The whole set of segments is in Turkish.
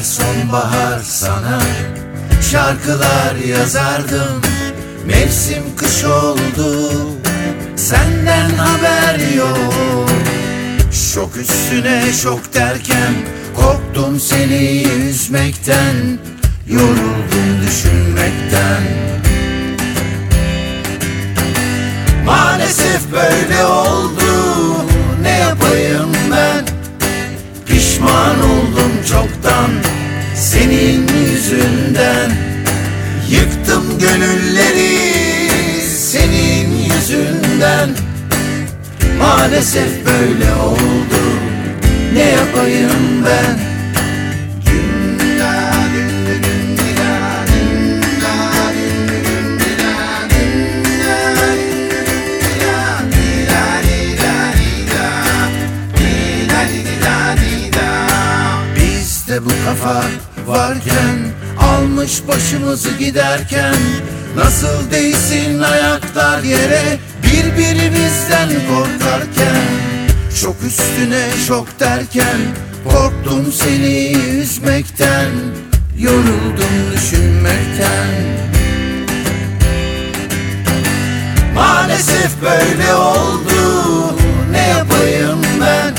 sonbahar sana Şarkılar yazardım. Mevsim kış oldu Senden haber yok. Şok üstüne şok derken Korktum seni üzmekten. Yoruldum düşünmekten Senin yüzünden Yıktım gönülleri Senin yüzünden Maalesef böyle oldu Ne yapayım ben Bizde bu kafa varken Almış başımızı giderken Nasıl değsin ayaklar yere Birbirimizden korkarken Şok üstüne şok derken Korktum seni üzmekten Yoruldum düşünmekten. Maalesef böyle oldu Ne yapayım ben?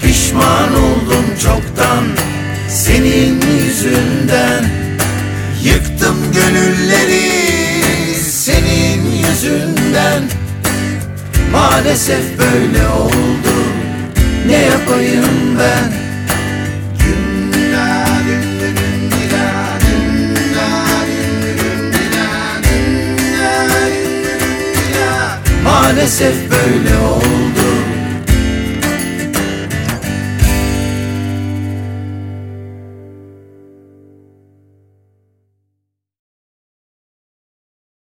Pişman oldum çoktan Senin Maalesef böyle oldu. Ne yapayım ben? Maalesef böyle oldu